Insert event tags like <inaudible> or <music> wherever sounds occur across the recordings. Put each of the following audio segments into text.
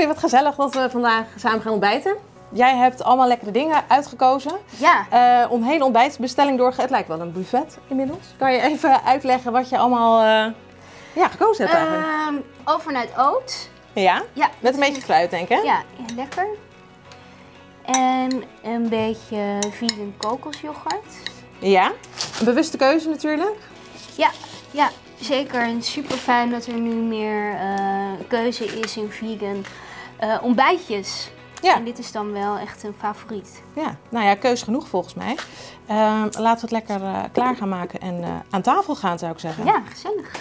Chloe, wat gezellig dat we vandaag samen gaan ontbijten. Jij hebt allemaal lekkere dingen uitgekozen. Ja, Eh om hele ontbijtsbestelling doorge... Het lijkt wel een buffet inmiddels. Kan je even <laughs> uitleggen wat je allemaal eh, ja, gekozen hebt eigenlijk? Ehm overnight oats. ja? Ja, Met een beetje fruit, denk ik, hè? Ja, lekker. En een beetje vegan kokosyoghurt. Ja. Een bewuste keuze natuurlijk. Ja, ja, zeker. En super fijn dat er nu meer eh, keuze is in vegan eh, ontbijtjes. Ja. En dit is dan wel echt een favoriet. Ja, nou ja, keus genoeg volgens mij. Ehm, laten we het lekker eh, klaar gaan maken en eh, aan tafel gaan, zou ik zeggen. Ja, gezellig.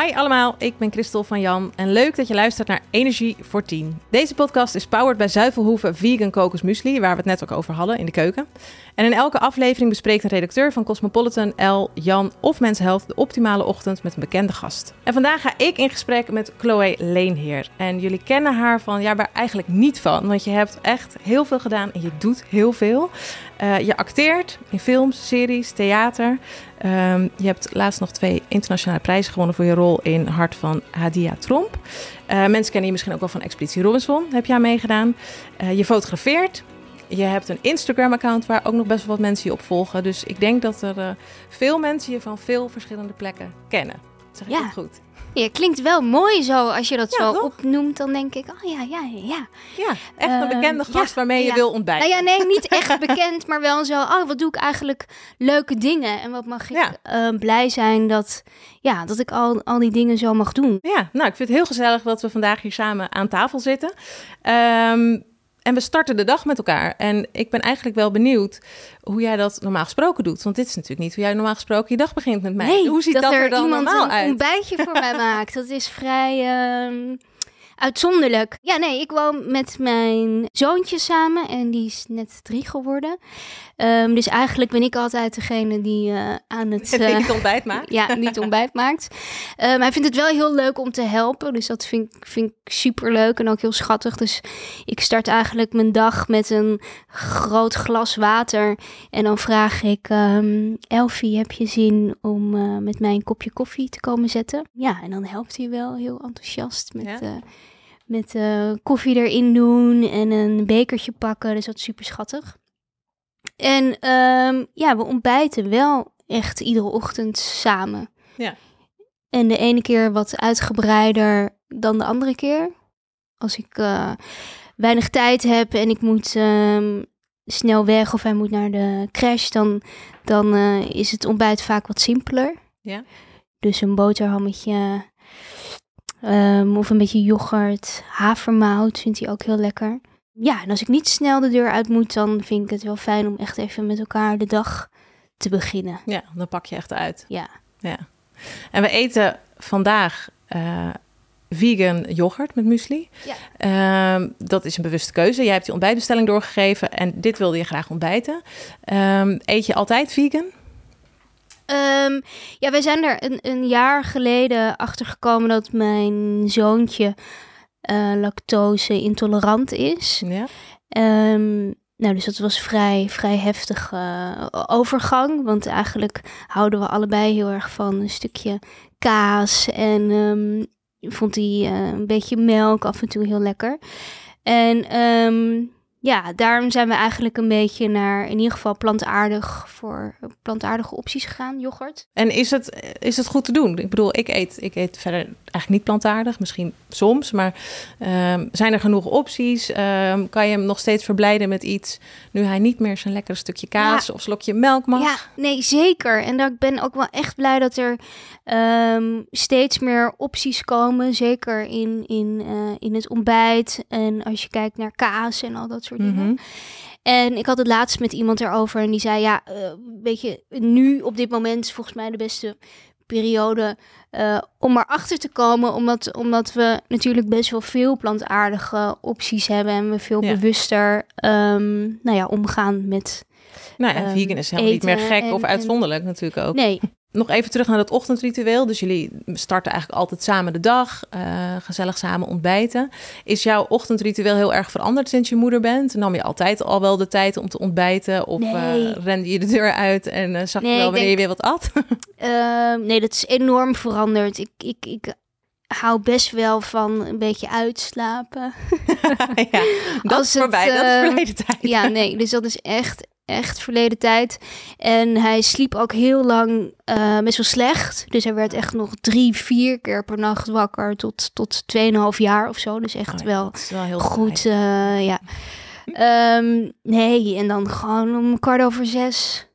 Hi allemaal, ik ben Christel van Jan en leuk dat je luistert naar Energie voor 10. Deze podcast is powered bij Zuivelhoeven Vegan Kokos Muesli, waar we het net ook over hadden in de keuken. En in elke aflevering bespreekt een redacteur van Cosmopolitan, El, Jan of Mens Health de optimale ochtend met een bekende gast. En vandaag ga ik in gesprek met Chloe Leenheer. En jullie kennen haar van, ja, waar eigenlijk niet van, want je hebt echt heel veel gedaan en je doet heel veel. Eh, je acteert in films, series, theater. Ehm, je hebt laatst nog twee internationale prijzen gewonnen voor je rol in Hart van Hadia Tromp. Eh, mensen kennen je misschien ook wel van Expeditie Robinson, heb je aan meegedaan. Eh, je fotografeert. Je hebt een Instagram-account waar ook nog best wel wat mensen je op volgen. Dus ik denk dat er eh, veel mensen je van veel verschillende plekken kennen. Zeg ik Ja. het goed? Ja, klinkt wel mooi zo als je dat Ja, zo toch? opnoemt. Dan denk ik, oh ja, ja, ja. Ja, echt een Eh, bekende gast waarmee je wil ontbijten. Nou ja, nee, niet echt <laughs> bekend, maar wel zo. Oh, wat doe ik eigenlijk leuke dingen? En wat mag ik Ja. eh, blij zijn dat, ja, dat ik al, al die dingen zo mag doen. Ja, nou, ik vind het heel gezellig dat we vandaag hier samen aan tafel zitten. Ehm, en we starten de dag met elkaar. En ik ben eigenlijk wel benieuwd hoe jij dat normaal gesproken doet. Want dit is natuurlijk niet hoe jij normaal gesproken je dag begint met mij. Nee, hoe ziet dat, er er dan iemand normaal een uit? ontbijtje voor mij <laughs> maakt. Dat is vrij ehm, uitzonderlijk. Ja, nee, ik woon met mijn zoontje samen en die is net drie geworden. Ehm, dus eigenlijk ben ik altijd degene die eh, aan het... <laughs> Eh, niet ontbijt maakt. <laughs> ja, niet ontbijt maakt. Ehm, hij vindt het wel heel leuk om te helpen. Dus dat vind, ik- vind ik super leuk en ook heel schattig. Dus ik start eigenlijk mijn dag met een groot glas water. En dan vraag ik: ehm, Elfie, heb je zin om eh, met mij een kopje koffie te komen zetten? Ja, en dan helpt hij wel heel enthousiast met. Ja. Met eh, koffie erin doen en een bekertje pakken. Dus dat is super schattig. En ehm, ja, we ontbijten wel echt iedere ochtend samen. Ja. En de ene keer wat uitgebreider dan de andere keer. Als ik eh, weinig tijd heb en ik moet ehm, snel weg of hij moet naar de crash, dan, dan eh, is het ontbijt vaak wat simpeler. Ja. Dus een boterhammetje ehm, of een beetje yoghurt, havermout vindt hij ook heel lekker. Ja, en als ik niet snel de deur uit moet, dan vind ik het wel fijn om echt even met elkaar de dag te beginnen. Ja, dan pak je echt uit. Ja. Ja. En we eten vandaag eh, vegan yoghurt met muesli. Ja. Ehm, dat is een bewuste keuze. Jij hebt die ontbijtbestelling doorgegeven en dit wilde je graag ontbijten. Ehm, eet je altijd vegan? Ehm, ja, wij zijn er een, een jaar geleden achter gekomen dat mijn zoontje eh, lactose intolerant is. Ja. Ehm, nou, dus dat was vrij, vrij heftige eh, overgang. Want eigenlijk houden we allebei heel erg van een stukje kaas. En ehm, vond hij eh, een beetje melk af en toe heel lekker. En ehm, ja, daarom zijn we eigenlijk een beetje naar in ieder geval plantaardig voor plantaardige opties gegaan, yoghurt. En is het, is het goed te doen? Ik bedoel, ik eet, ik eet verder eigenlijk niet plantaardig, misschien soms, maar ehm, zijn er genoeg opties? Ehm, kan je hem nog steeds verblijden met iets nu hij niet meer zijn lekkere stukje kaas of slokje melk mag? Ja, nee, zeker. En dat, ik ben ook wel echt blij dat er ehm, steeds meer opties komen. Zeker in, in, eh, in het ontbijt. En als je kijkt naar kaas en al dat soort dingen. Mhm. En ik had het laatst met iemand erover en die zei: Ja, eh, weet je, nu op dit moment is volgens mij de beste periode eh, om erachter te komen. Omdat, omdat we natuurlijk best wel veel plantaardige opties hebben en we veel Ja. bewuster ehm, nou ja, omgaan met. Nou ja, Ehm, vegan is helemaal niet meer eten gek en- of en- uitzonderlijk natuurlijk ook. Nee, nog even terug naar dat ochtendritueel. Dus jullie starten eigenlijk altijd samen de dag, uh, gezellig samen ontbijten. Is jouw ochtendritueel heel erg veranderd sinds je moeder bent? Nam je altijd al wel de tijd om te ontbijten? Of nee. rende je de deur uit en zag je wel wanneer je weer wat at? <laughs> Ehm, nee, dat is enorm veranderd. Ik, ik, ik hou best wel van een beetje uitslapen. <laughs> ja, dat is voorbij, dat is verleden tijd. Ja, nee, dus dat is echt, echt verleden tijd. En hij sliep ook heel lang uh, best wel slecht. Dus hij werd echt nog drie, vier keer per nacht wakker tot, tot 2,5 jaar of zo. Dus echt oh wel, wel heel goed. Uh, ja. Um, nee, en dan gewoon om kwart over zes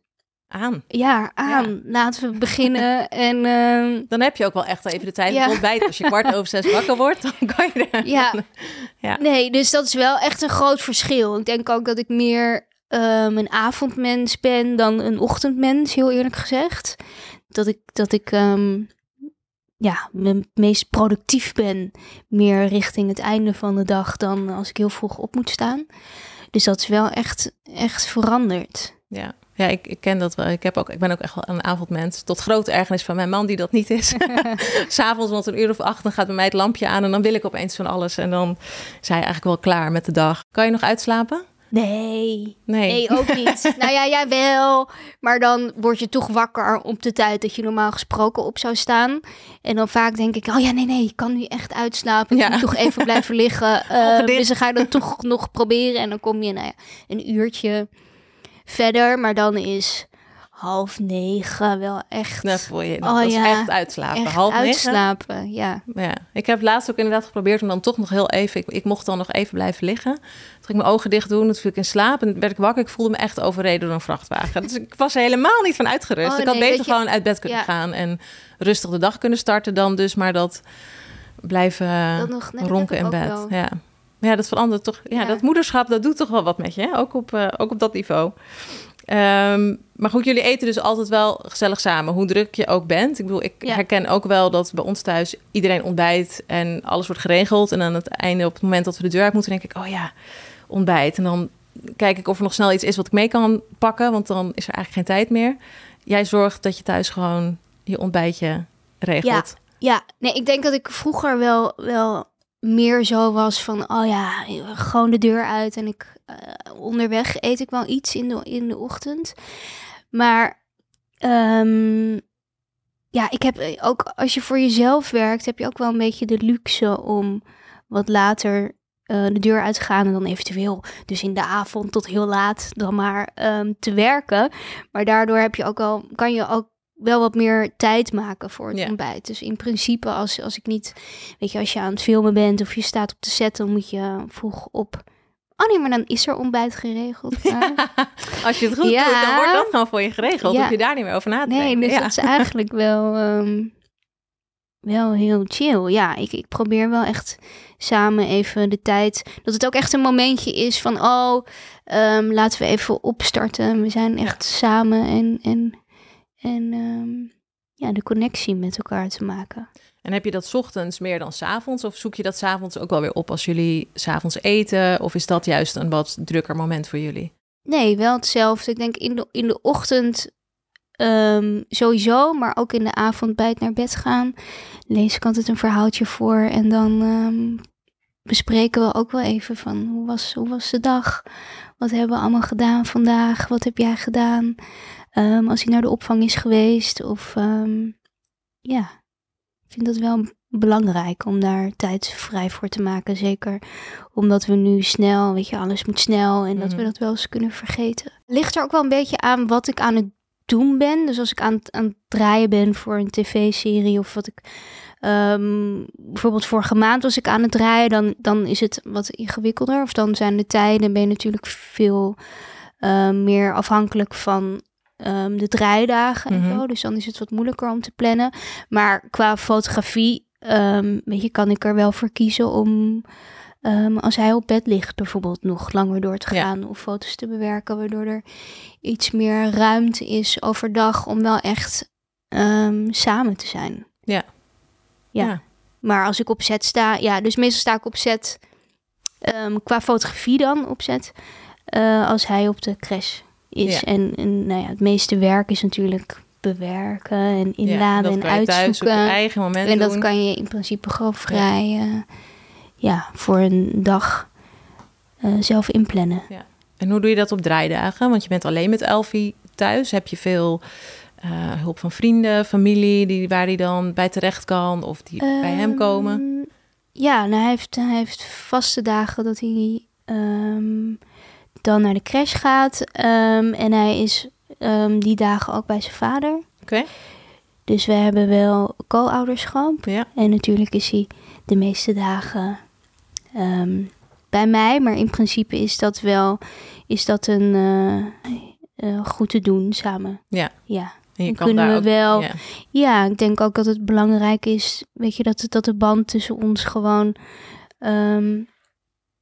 aan. Ja, aan. Laten we beginnen. <laughs> en, uh... Dan heb je ook wel echt even de tijd ja. ontbijt. Als je <laughs> kwart over zes wakker wordt, dan kan je er... Ja. <laughs> ja. Nee, dus dat is wel echt een groot verschil. Ik denk ook dat ik meer um, een avondmens ben dan een ochtendmens, heel eerlijk gezegd. Dat ik, dat ik um, ja, meest productief ben, meer richting het einde van de dag dan als ik heel vroeg op moet staan. Dus dat is wel echt, echt veranderd. Ja. Ja, ik, ik ken dat wel. Ik, heb ook, ik ben ook echt wel een avondmens. Tot grote ergernis van mijn man, die dat niet is. <laughs> <laughs> S'avonds, want een uur of acht, dan gaat bij mij het lampje aan. En dan wil ik opeens van alles. En dan is hij eigenlijk wel klaar met de dag. Kan je nog uitslapen? Nee. Nee. Nee, ook niet. <laughs> nou ja, jij wel. Maar dan word je toch wakker op de tijd dat je normaal gesproken op zou staan. En dan vaak denk ik, oh ja, nee, nee, ik kan nu echt uitslapen. Ik moet toch even blijven liggen. <laughs> Uh, dus dan ga je dat toch nog proberen. En dan kom je, nou ja, een uurtje verder. Maar dan is half negen wel echt. Dat voel je. Dat oh, ja. echt uitslapen. Echt half uitslapen, ja. ja. Ik heb laatst ook inderdaad geprobeerd om dan toch nog heel even. Ik, ik mocht dan nog even blijven liggen. Toen ging ik mijn ogen dicht doen. Toen viel ik in slaap en werd ik wakker. Ik voelde me echt overreden door een vrachtwagen. Dus ik was er helemaal niet van uitgerust. Oh, ik had beter gewoon uit bed kunnen gaan en rustig de dag kunnen starten dan dus maar dat blijven dat nog, ronken in bed. Ja. Ja, dat verandert toch. Ja, dat moederschap, dat doet toch wel wat met je, hè? Ook, op, uh, ook op dat niveau. Um, maar goed, jullie eten dus altijd wel gezellig samen, hoe druk je ook bent. Ik bedoel, ik herken ook wel dat bij ons thuis iedereen ontbijt en alles wordt geregeld. En aan het einde, op het moment dat we de deur uit moeten, denk ik, oh ja, ontbijt. En dan kijk ik of er nog snel iets is wat ik mee kan pakken, want dan is er eigenlijk geen tijd meer. Jij zorgt dat je thuis gewoon je ontbijtje regelt. Ja, ja. nee, ik denk dat ik vroeger wel, wel meer zo was van, oh ja, gewoon de deur uit en ik uh, onderweg eet ik wel iets in de, in de ochtend. Maar um, ja, ik heb ook als je voor jezelf werkt, heb je ook wel een beetje de luxe om wat later uh, de deur uit te gaan en dan eventueel dus in de avond tot heel laat dan maar um, te werken. Maar daardoor heb je ook wel, kan je ook wel wat meer tijd maken voor het ontbijt. Dus in principe, als, als ik niet, weet je, als je aan het filmen bent of je staat op de set, dan moet je vroeg op. Oh nee, maar dan is er ontbijt geregeld. <laughs> als je het goed ja. doet, dan wordt dat gewoon voor je geregeld. Ja. Hoef je daar niet meer over na te denken. Nee, dus dat is eigenlijk wel, um, wel heel chill. Ja, ik, ik probeer wel echt samen even de tijd. Dat het ook echt een momentje is van, oh, um, laten we even opstarten. We zijn echt samen en, en en um, ja, de connectie met elkaar te maken. En heb je dat ochtends meer dan s avonds? Of zoek je dat s avonds ook wel weer op als jullie s avonds eten? Of is dat juist een wat drukker moment voor jullie? Nee, wel hetzelfde. Ik denk in de, in de ochtend um, sowieso, maar ook in de avond bij het naar bed gaan. Lees ik altijd een verhaaltje voor en dan um, bespreken we ook wel even van hoe was, hoe was de dag? Wat hebben we allemaal gedaan vandaag? Wat heb jij gedaan? Um, als hij naar de opvang is geweest. Of um, ja, ik vind dat wel belangrijk om daar tijd vrij voor te maken. Zeker omdat we nu snel, weet je, alles moet snel en dat we mhm. dat wel eens kunnen vergeten. Ligt er ook wel een beetje aan wat ik aan het doen ben. Dus als ik aan aan het draaien ben voor een tv-serie of wat ik. Um, bijvoorbeeld vorige maand was ik aan het draaien, dan, dan is het wat ingewikkelder. Of dan zijn de tijden, ben je natuurlijk veel uh, meer afhankelijk van um, de draaidagen en mhm. zo. Dus dan is het wat moeilijker om te plannen. Maar qua fotografie, um, weet je, kan ik er wel voor kiezen om... Um, als hij op bed ligt, bijvoorbeeld nog langer door te gaan of foto's te bewerken, waardoor er iets meer ruimte is overdag om wel echt um, samen te zijn. Ja. Ja. ja. Maar als ik op set sta, ja, dus meestal sta ik op set um, qua fotografie dan op set, uh, als hij op de crash is. En, en nou ja, het meeste werk is natuurlijk bewerken en Ja, en inladen dat en uitzoeken. je eigen moment en dat doen. kan je in principe gewoon vrij eh, ja, voor een dag eh, zelf inplannen. En hoe doe je dat op draaidagen? Want je bent alleen met Elfie thuis. Heb je veel eh, hulp van vrienden, familie, die, waar hij dan bij terecht kan of die bij hem komen? Ehm, Ja, nou, hij, heeft, hij heeft vaste dagen dat hij ehm, dan naar de crash gaat. Ehm, en hij is die dagen ook bij zijn vader. Oké. Dus we hebben wel co-ouderschap. Ja. En natuurlijk is hij de meeste dagen bij mij. Maar in principe is dat wel is dat een eh, eh, goed te doen samen. Ja. Ja. En kan kunnen daar we ook, wel- Ja. Ja, ik denk ook dat het belangrijk is, weet je, dat, het- dat de band tussen ons gewoon ehm,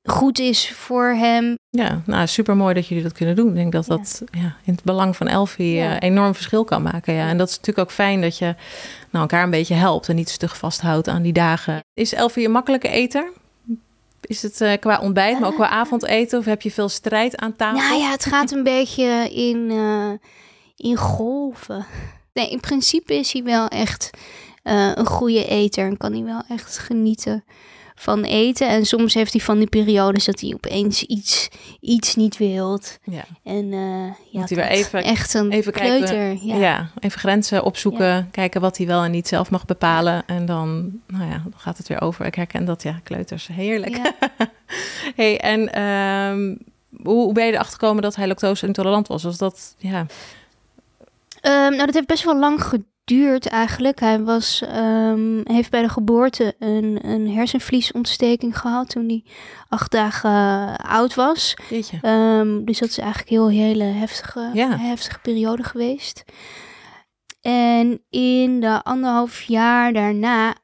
goed is voor hem. Ja, nou super mooi dat jullie dat kunnen doen. Ik denk dat dat ja, in het belang van Elfie eh, enorm verschil kan maken. Ja. En dat is natuurlijk ook fijn dat je nou, elkaar een beetje helpt en niet stug vasthoudt aan die dagen. Is Elfie een makkelijke eter? Is het eh, qua ontbijt, maar ook qua avondeten? Of heb je veel strijd aan tafel? Nou ja, het gaat een beetje in, eh, in golven. Nee, in principe is hij wel echt eh, een goede eter en kan hij wel echt genieten van eten. En soms heeft hij van die periodes dat hij opeens iets, iets niet wilt. Ja. En eh ja, Moet hij weer even- echt een even kijken. kleuter. Ja. ja. even grenzen opzoeken, kijken wat hij wel en niet zelf mag bepalen. En dan, nou ja, dan gaat het weer over. Ik herken dat, ja, kleuters, heerlijk. <laughs> Hey, en ehm, hoe, hoe ben je erachter gekomen dat hij lactose intolerant was? Was dat, ja, Ehm, nou, dat heeft best wel lang geduurd eigenlijk. Hij was, ehm, heeft bij de geboorte een, een hersenvliesontsteking gehad toen hij acht dagen eh, oud was. Ehm, dus dat is eigenlijk heel hele heftige, Ja. heftige periode geweest. En in de anderhalf jaar daarna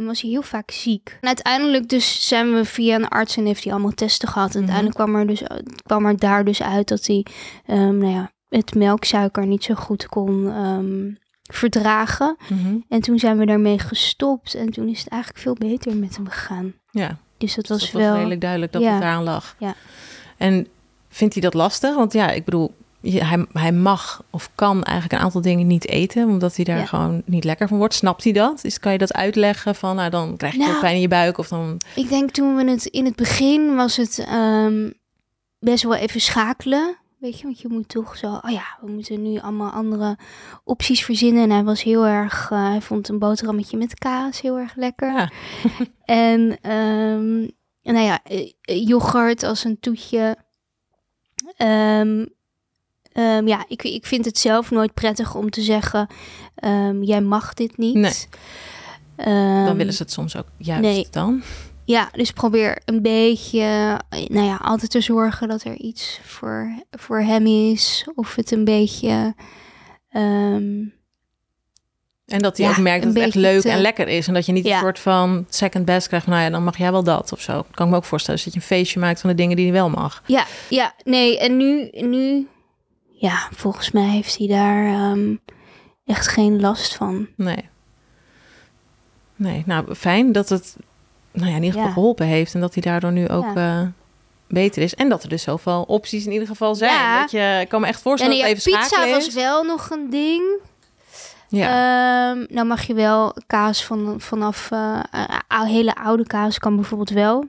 was hij heel vaak ziek. En uiteindelijk dus zijn we via een arts en heeft hij allemaal testen gehad. En Mhm. uiteindelijk kwam er, dus, kwam er daar dus uit dat hij nou ja, het melksuiker niet zo goed kon ehm, verdragen. Mhm. En toen zijn we daarmee gestopt. En toen is het eigenlijk veel beter met hem gegaan. Ja, Dus dat dus was dat wel... was redelijk duidelijk dat ja. het daaraan lag. Ja. En vindt hij dat lastig? Want ja, ik bedoel, je- hij, hij mag of kan eigenlijk een aantal dingen niet eten, omdat hij daar Ja. gewoon niet lekker van wordt. Snapt hij dat? Is, kan je dat uitleggen van, nou dan krijg je Nou, pijn in je buik of dan... Ik denk toen we het in het begin was het ehm, best wel even schakelen. Weet je, want je moet toch zo, oh ja, we moeten nu allemaal andere opties verzinnen. En hij was heel erg, eh, hij vond een boterhammetje met kaas heel erg lekker. Ja. <laughs> En ehm, nou ja, eh, yoghurt als een toetje. Ehm, ehm, ja, ik, ik vind het zelf nooit prettig om te zeggen, jij mag dit niet. Nee. Dan willen ze het soms ook juist nee. dan. Ja, dus probeer een beetje, nou ja, altijd te zorgen dat er iets voor, voor hem is. Of het een beetje, ehm, En dat hij Ja, ook merkt dat het echt leuk te- en lekker is. En dat je niet Ja. een soort van second best krijgt. van, Nou ja, dan mag jij wel dat of zo. Kan ik me ook voorstellen. Dus dat je een feestje maakt van de dingen die hij wel mag. ja, ja, nee, en nu, nu, ja, volgens mij heeft hij daar ehm, echt geen last van. Nee. Nee, nou fijn dat het nou ja, in ieder geval Ja. geholpen heeft. En dat hij daardoor nu ook eh, beter is. En dat er dus zoveel opties in ieder geval zijn. Ja. Dat je, ik kan me echt En voorstellen dat even pizza was wel nog een ding. Ja. Ehm, nou mag je wel kaas van, vanaf eh, hele oude kaas kan bijvoorbeeld wel.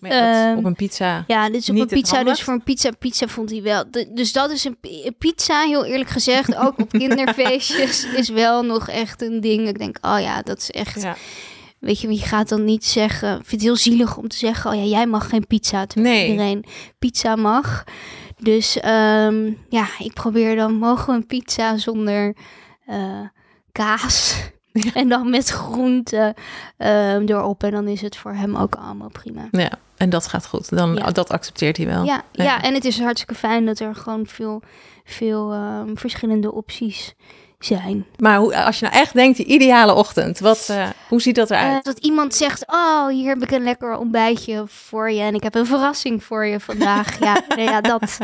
Maar ehm, op een pizza. Ja, dit is op Niet een pizza. Dus voor een pizza, pizza vond hij wel. de- dus dat is een pizza, heel eerlijk gezegd. Ook op <laughs> kinderfeestjes is wel nog echt een ding. Ik denk, oh ja, dat is echt. Ja. Weet je, je gaat dan niet zeggen. Ik vind het heel zielig om te zeggen, oh ja, jij mag geen pizza. Terwijl Nee. iedereen pizza mag. Dus ehm, ja, ik probeer dan mogen we een pizza zonder eh, kaas. <laughs> En dan met groenten ehm, erop. En dan is het voor hem ook allemaal prima. ja, en dat gaat goed. Dan, Ja. Dat accepteert hij wel. Ja, ja. Ja. en het is hartstikke fijn dat er gewoon veel, veel ehm, verschillende opties zijn. Maar hoe, als je nou echt denkt, die ideale ochtend. Wat, eh, hoe ziet dat Eh, eruit? dat iemand zegt, oh, hier heb ik een lekker ontbijtje voor je. En ik heb een verrassing voor je vandaag. <laughs> ja, nou ja, dat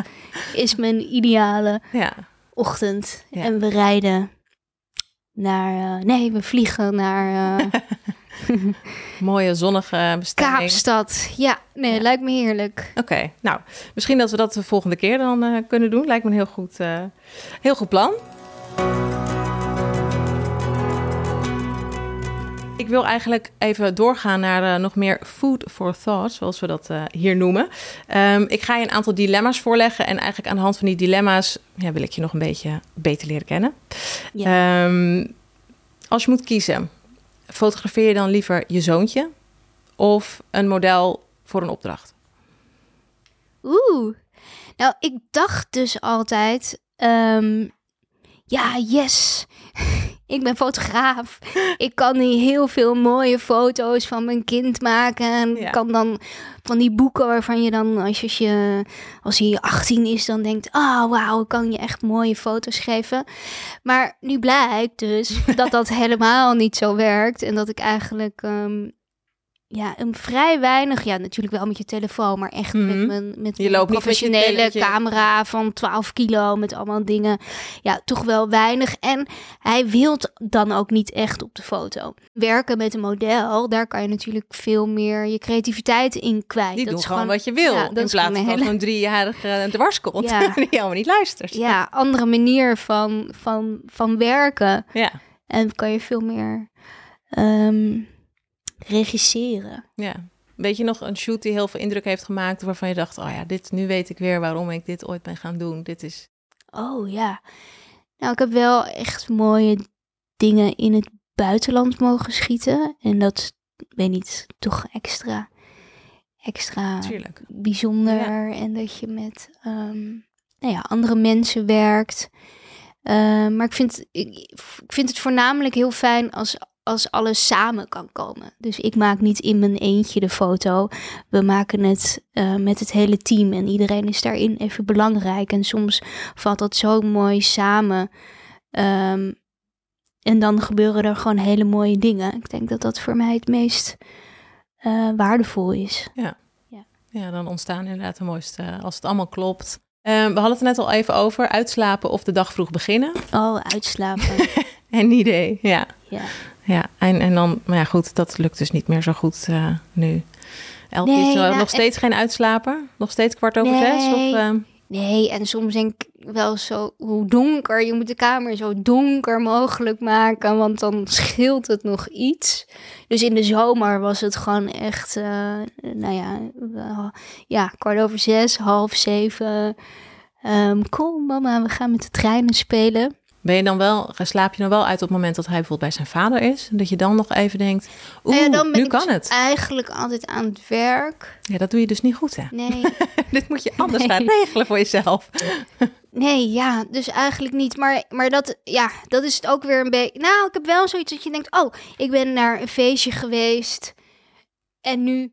is mijn ideale ja. ochtend. Ja. En we rijden naar, eh, nee, we vliegen naar eh, <laughs> Mooie zonnige bestemming. Kaapstad. Ja, nee, Ja. lijkt me heerlijk. Oké, nou, misschien dat we dat de volgende keer dan eh, kunnen doen. Lijkt me een heel goed, eh, heel goed plan. Ik wil eigenlijk even doorgaan naar uh, nog meer food for thought, zoals we dat uh, hier noemen. Um, ik ga je een aantal dilemma's voorleggen en eigenlijk aan de hand van die dilemma's ja, wil ik je nog een beetje beter leren kennen. Ja. Um, als je moet kiezen, fotografeer je dan liever je zoontje of een model voor een opdracht? Oeh, nou ik dacht dus altijd, um, ja, yes. Ik ben fotograaf. Ik kan heel veel mooie foto's van mijn kind maken. En kan dan van die boeken waarvan je dan, als je, als, je, als hij 18 is, dan denkt: oh, wauw, kan je echt mooie foto's geven. Maar nu blijkt dus <laughs> dat dat helemaal niet zo werkt. En dat ik eigenlijk um, ja, een vrij weinig. Ja, natuurlijk wel met je telefoon, maar echt met Mhm. mijn met mijn met professionele camera van 12 kilo met allemaal dingen. Ja, toch wel weinig. En hij wil dan ook niet echt op de foto. Werken met een model, daar kan je natuurlijk veel meer je creativiteit in kwijt. Die dat doen is gewoon wat je wil. ja, dat in plaats van hele- zo'n driejarige dwarskont Ja. <laughs> die helemaal niet luistert. Ja, andere manier van, van, van werken. ja. En kan je veel meer ehm, regisseren. Ja. Weet je nog een shoot die heel veel indruk heeft gemaakt, waarvan je dacht, oh ja, dit, nu weet ik weer waarom ik dit ooit ben gaan doen. Dit is, Oh ja. Nou, ik heb wel echt mooie dingen in het buitenland mogen schieten. En dat, weet niet, toch extra, extra bijzonder. En dat je met ehm, nou ja, andere mensen werkt. Ehm, maar ik vind, ik, ik vind het voornamelijk heel fijn als, als alles samen kan komen. Dus ik maak niet in mijn eentje de foto. We maken het eh, met het hele team. En iedereen is daarin even belangrijk. En soms valt dat zo mooi samen. Ehm, en dan gebeuren er gewoon hele mooie dingen. Ik denk dat dat voor mij het meest eh, waardevol is. Ja, dan ontstaan inderdaad de mooiste, als het allemaal klopt. Ehm, we hadden het er net al even over, uitslapen of de dag vroeg beginnen. Oh, uitslapen. <laughs> En idee, ja. ja. Ja, en, en dan, maar ja goed, dat lukt dus niet meer zo goed eh, nu. Elke Nee, is er nou, nog steeds geen uitslaper? Nog steeds kwart over zes? Of, Nee. ehm, Nee, en soms denk ik wel zo hoe donker. Je moet de kamer zo donker mogelijk maken, want dan scheelt het nog iets. Dus in de zomer was het gewoon echt, eh, nou ja, ja, kwart over zes, half zeven. Ehm, kom mama, we gaan met de treinen spelen. Ben je dan wel, slaap je dan wel uit op het moment dat hij bijvoorbeeld bij zijn vader is? Dat je dan nog even denkt, oeh, Nou ja, ben nu kan dus het. eigenlijk altijd aan het werk. Ja, dat doe je dus niet goed, hè? Nee, <laughs> Dit moet je anders Nee. gaan regelen voor jezelf. <laughs> Nee, ja, dus eigenlijk niet. Maar, maar dat, ja, dat is het ook weer een beetje. Nou, ik heb wel zoiets dat je denkt: oh, ik ben naar een feestje geweest. En nu,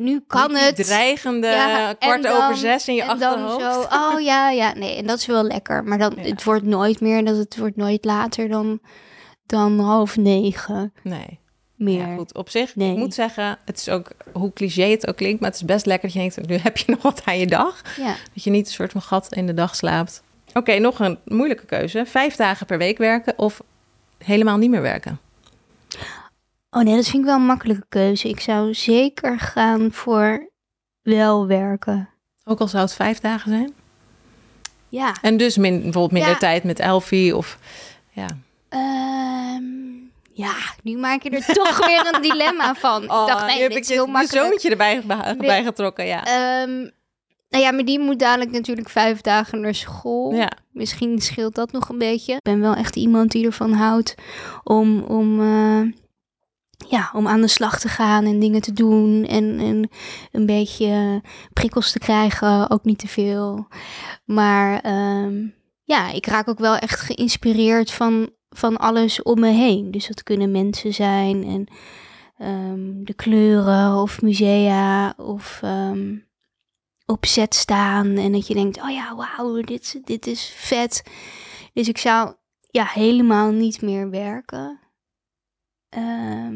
nu kan die het. dreigende Ja, kwart dan- over zes in je en dan achterhoofd. zo, oh ja, ja, nee, en dat is wel lekker. Maar dan, Ja. het wordt nooit meer, dat het wordt nooit later dan, dan half negen Nee. meer. Ja, goed. Op zich, Nee. ik moet zeggen, het is ook, hoe cliché het ook klinkt, maar het is best lekker dat je denkt, nu heb je <laughs> nog wat aan je dag. Ja. Dat je niet een soort van gat in de dag slaapt. Oké, nog een moeilijke keuze. Vijf dagen per week werken of helemaal niet meer werken? Oh nee, dat vind ik wel een makkelijke keuze. Ik zou zeker gaan voor wel werken. Ook al zou het vijf dagen zijn? Ja. En dus min, bijvoorbeeld minder Ja. tijd met Elfie of... Ja. Ehm, ja, nu maak je er <laughs> toch weer een dilemma van. ik dacht, nu nee, heb dit ik heel je zoontje erbij bij, getrokken, ja. Ehm, nou ja, maar die moet dadelijk natuurlijk vijf dagen naar school. ja. Misschien scheelt dat nog een beetje. Ik ben wel echt iemand die ervan houdt om, om, eh, ja, om aan de slag te gaan en dingen te doen. En, en een beetje prikkels te krijgen, ook niet te veel. Maar ehm, ja, ik raak ook wel echt geïnspireerd van, van alles om me heen. Dus dat kunnen mensen zijn en ehm, de kleuren of musea of ehm, op set staan. En dat je denkt, oh ja, wauw, dit, dit is vet. Dus ik zou ja, helemaal niet meer werken. Ehm,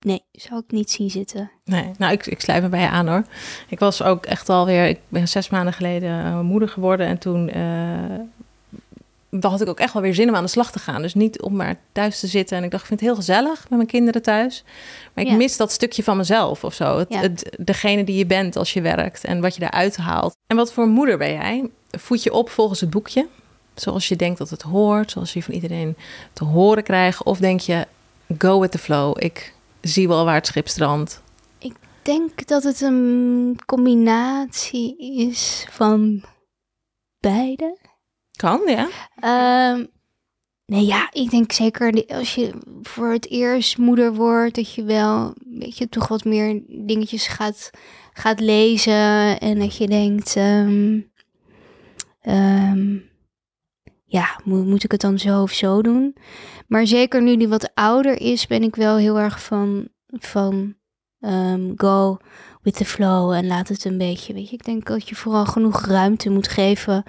nee, zou ik niet zien zitten. Nee, nou, ik, ik sluit me bij je aan hoor. Ik was ook echt alweer, ik ben zes maanden geleden eh, moeder geworden en toen eh, dan had ik ook echt wel weer zin om aan de slag te gaan. Dus niet om maar thuis te zitten. En ik dacht, ik vind het heel gezellig met mijn kinderen thuis. Maar ik Ja. mis dat stukje van mezelf of zo. Het, Ja. het, degene die je bent als je werkt en wat je daaruit haalt. En wat voor moeder ben jij? Voed je op volgens het boekje? zoals je denkt dat het hoort, zoals je van iedereen te horen krijgt? Of denk je, go with the flow, ik zie wel waar het schip strandt? Ik denk dat het een combinatie is van beide. Kan, ja. Um, nee, ja, ik denk zeker als je voor het eerst moeder wordt, dat je wel, weet je, toch wat meer dingetjes gaat, gaat lezen. En dat je denkt, um, um, ja, moet, moet ik het dan zo of zo doen? Maar zeker nu die wat ouder is, ben ik wel heel erg van, van go with the flow en laat het een beetje, weet je. Ik denk dat je vooral genoeg ruimte moet geven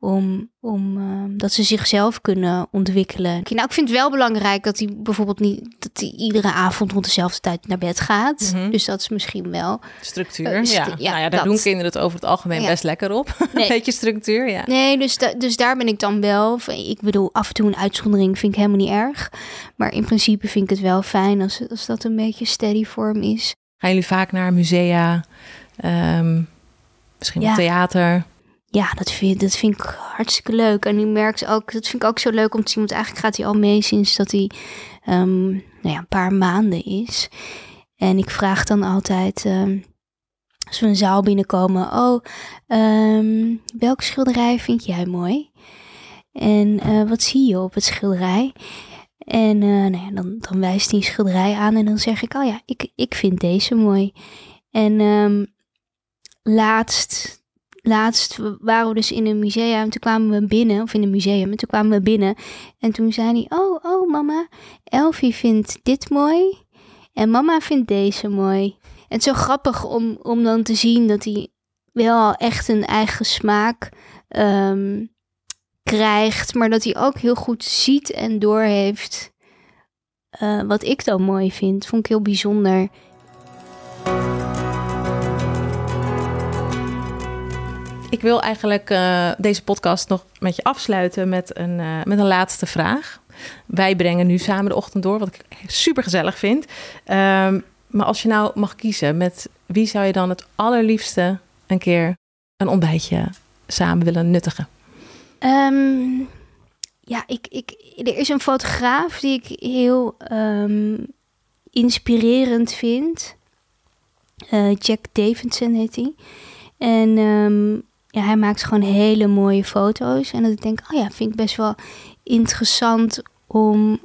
om, om uh, dat ze zichzelf kunnen ontwikkelen. Nou, ik vind het wel belangrijk dat hij bijvoorbeeld niet dat hij iedere avond rond dezelfde tijd naar bed gaat. Mhm. Dus dat is misschien wel structuur. Uh, ja. ja, nou ja, daar doen kinderen het over het algemeen best lekker op. <laughs> Nee. Beetje structuur, ja. Nee, dus, dus daar ben ik dan wel. Ik bedoel, af en toe een uitzondering vind ik helemaal niet erg. Maar in principe vind ik het wel fijn als, als dat een beetje steady vorm is. Gaan jullie vaak naar musea? Um, misschien wel theater? Ja, dat vind, dat vind ik hartstikke leuk. En u merkt ook, dat vind ik ook zo leuk om te zien. Want eigenlijk gaat hij al mee sinds dat hij um, nou ja, een paar maanden is. En ik vraag dan altijd, um, als we een zaal binnenkomen, oh, um, welk schilderij vind jij mooi? En uh, wat zie je op het schilderij? En uh, nou ja, dan, dan wijst hij een schilderij aan en dan zeg ik, oh ja, ik, ik vind deze mooi. En laatst laatst waren we dus in een museum. En toen kwamen we binnen, of in een museum. En toen kwamen we binnen. En toen zei hij: Oh, oh, mama, Elfie vindt dit mooi. En mama vindt deze mooi. En het is zo grappig om, om dan te zien dat hij wel echt een eigen smaak um, krijgt. Maar dat hij ook heel goed ziet en doorheeft. Uh, wat ik dan mooi vind. Vond ik heel bijzonder. Ik wil eigenlijk uh, deze podcast nog met je afsluiten met een, uh, met een laatste vraag. Wij brengen nu samen de ochtend door, wat ik super gezellig vind. Um, maar als je nou mag kiezen, met wie zou je dan het allerliefste een keer een ontbijtje samen willen nuttigen? Um, ja, ik, ik, er is een fotograaf die ik heel um, inspirerend vind. Uh, Jack Davidson heet hij. En um, ja, hij maakt gewoon hele mooie foto's. En dat ik denk, oh ja, vind ik best wel interessant om,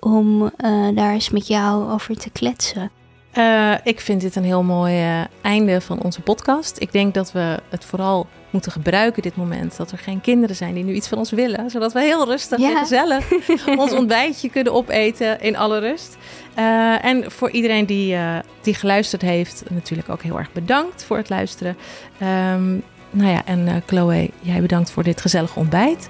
om uh, daar eens met jou over te kletsen. Uh, ik vind dit een heel mooi uh, einde van onze podcast. Ik denk dat we het vooral moeten gebruiken, dit moment. Dat er geen kinderen zijn die nu iets van ons willen. Zodat we heel rustig ja. en gezellig <laughs> ons ontbijtje kunnen opeten in alle rust. Uh, en voor iedereen die, die geluisterd heeft, natuurlijk ook heel erg bedankt voor het luisteren. Um, nou ja, en uh, Chloe, jij bedankt voor dit gezellige ontbijt.